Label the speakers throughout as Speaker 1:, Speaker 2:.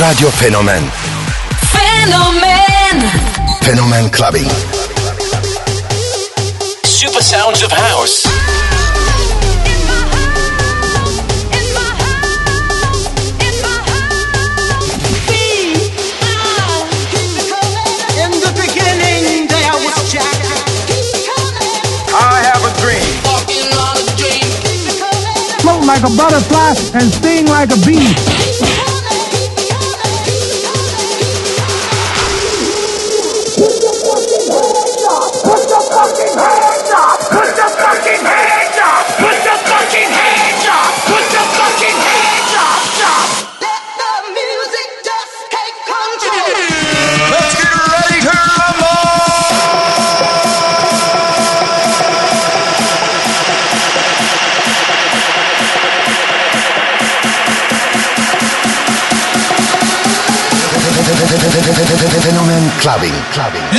Speaker 1: Radio Fenomen
Speaker 2: Fenomen
Speaker 1: Fenomen Clubbing.
Speaker 3: Super sounds of house.
Speaker 4: In the beginning, there was Jack.
Speaker 5: I have a dream.
Speaker 6: float like a butterfly and sting like a bee.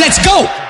Speaker 5: Let's
Speaker 7: go!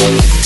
Speaker 8: Got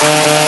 Speaker 1: Música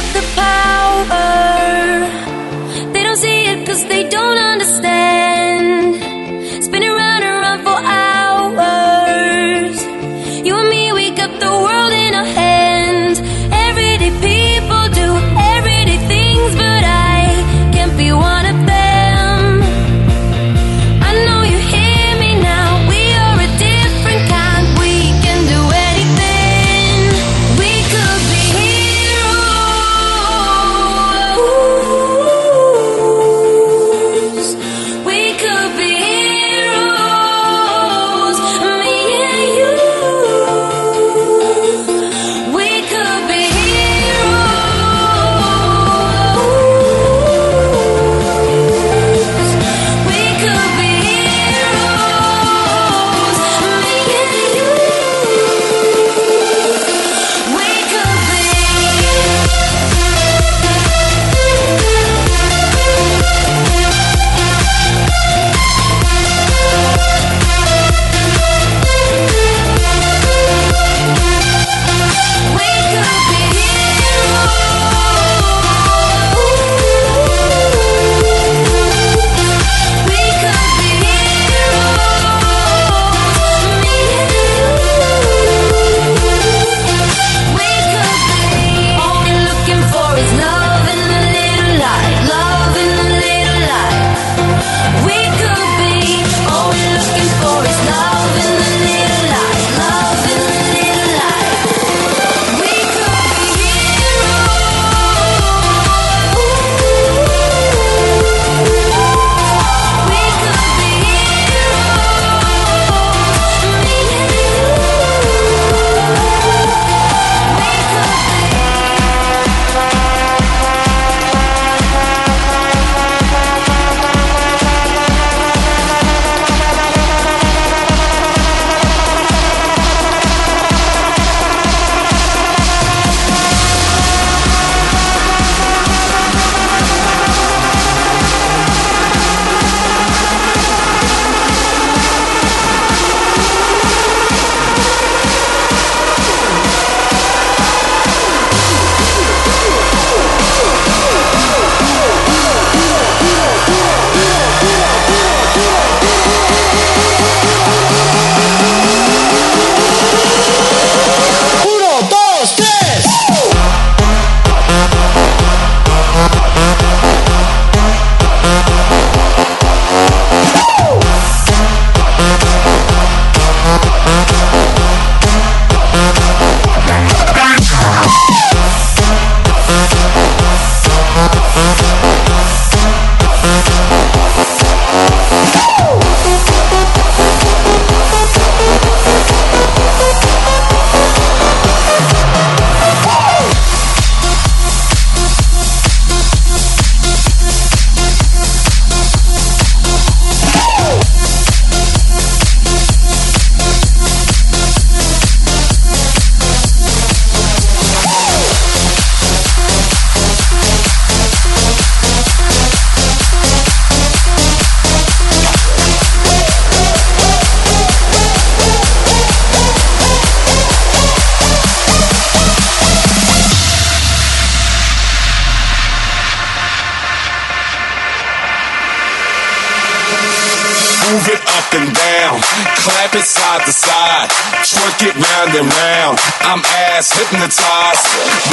Speaker 7: up
Speaker 9: and
Speaker 5: down, clap it side to side, twerk it round and round. I'm ass hypnotized,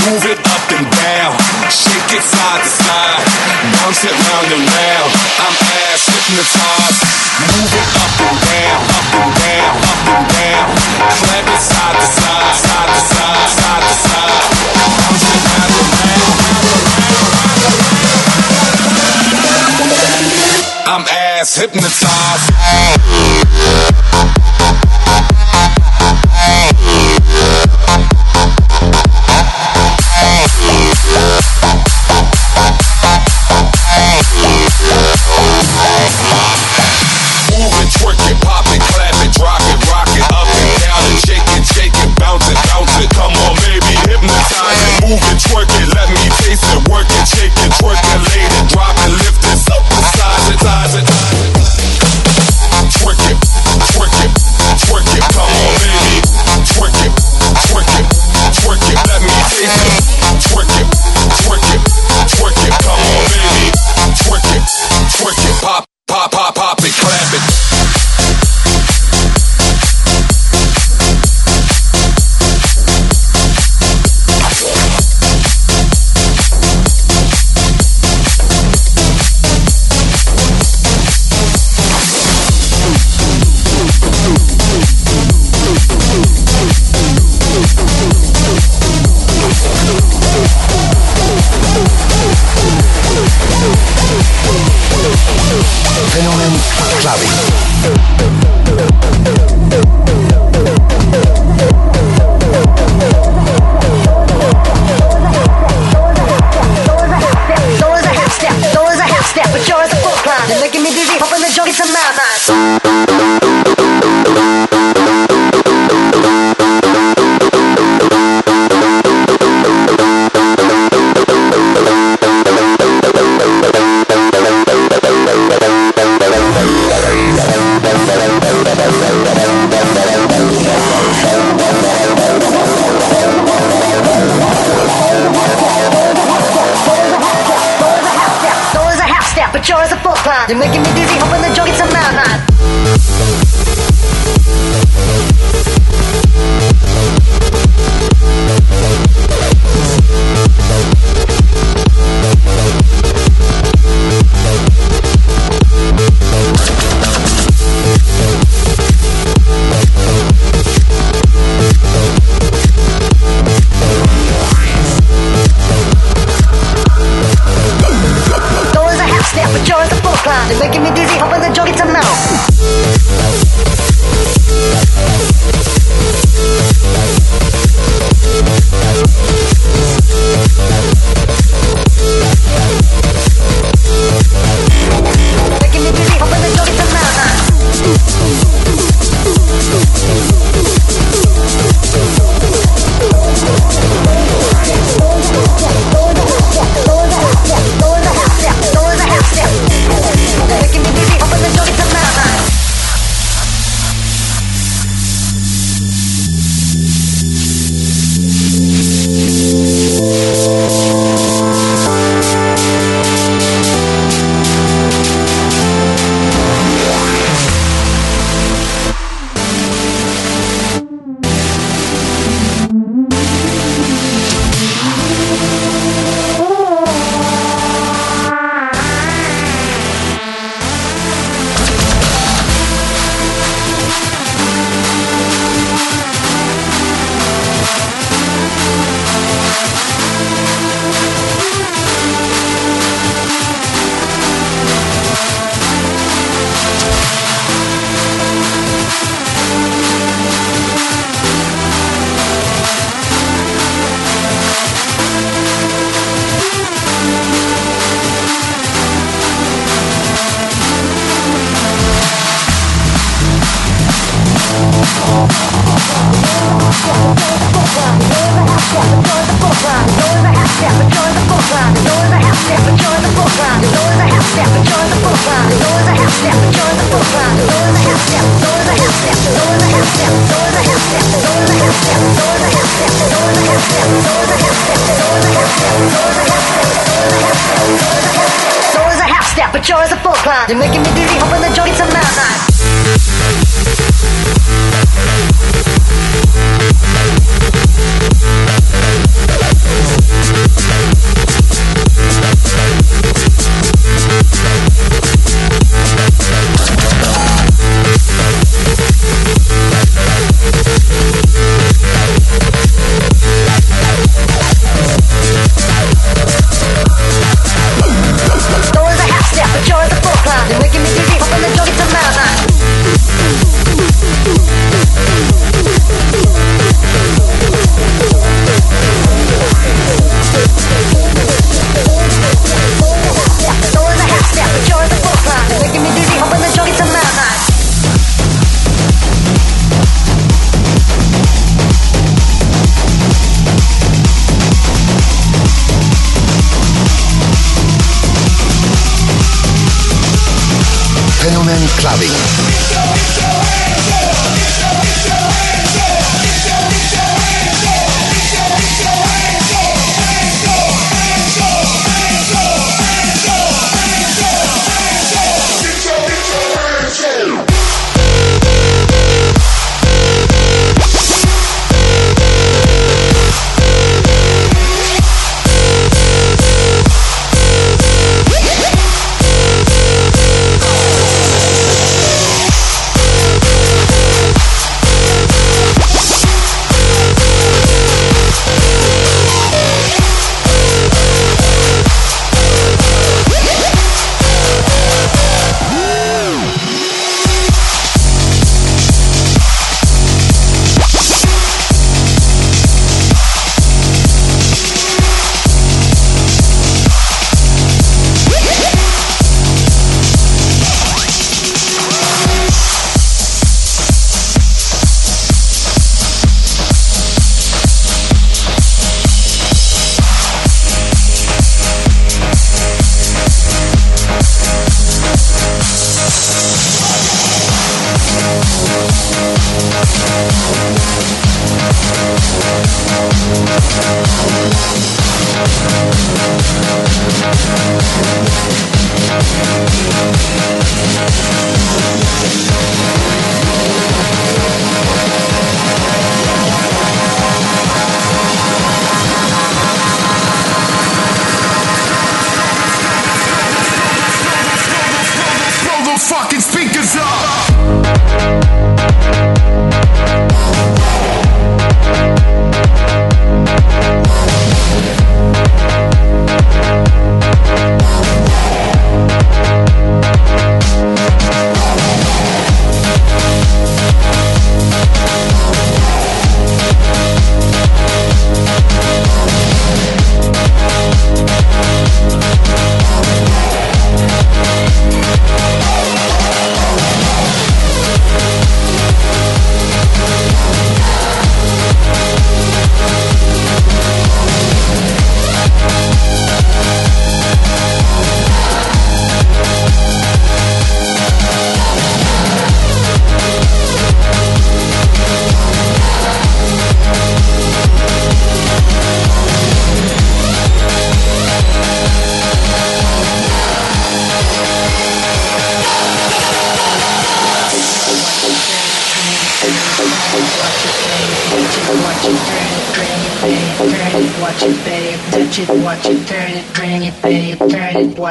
Speaker 5: move it up and down, shake it side to side, bounce it round and round. I'm ass hypnotized, move it up and down, up and down, up and down, clap it side to side, side to side, side to side, bounce it round. ass hypnotized.
Speaker 7: saben.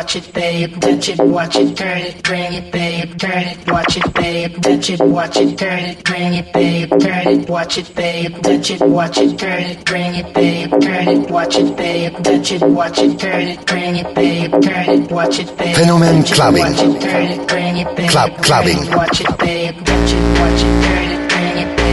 Speaker 10: Watch it, babe, touch it, watch it, turn it, bring it, babe, turn it, watch it, babe, touch it, watch it, turn it, bring it, babe, turn it, watch it, babe, touch it, watch it, turn it, bring it, babe, turn it, watch it, babe, touch it, watch it, turn it, bring it, babe, turn it, watch it, babe,
Speaker 1: Fenomen clubbing.
Speaker 10: turn it, bring it, babe,
Speaker 1: Club clubbing.
Speaker 10: watch it, babe, touch it, watch it, turn it, bring it, babe,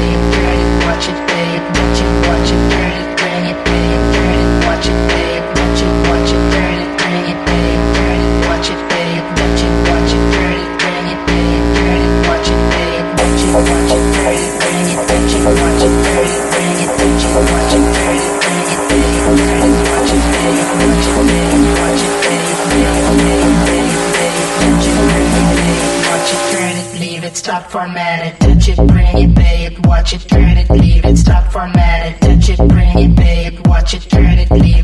Speaker 10: stop, format it, touch it, bring it, babe, watch it, turn it, leave it, stop, format it, touch it, bring it, babe, watch it, turn it, leave it,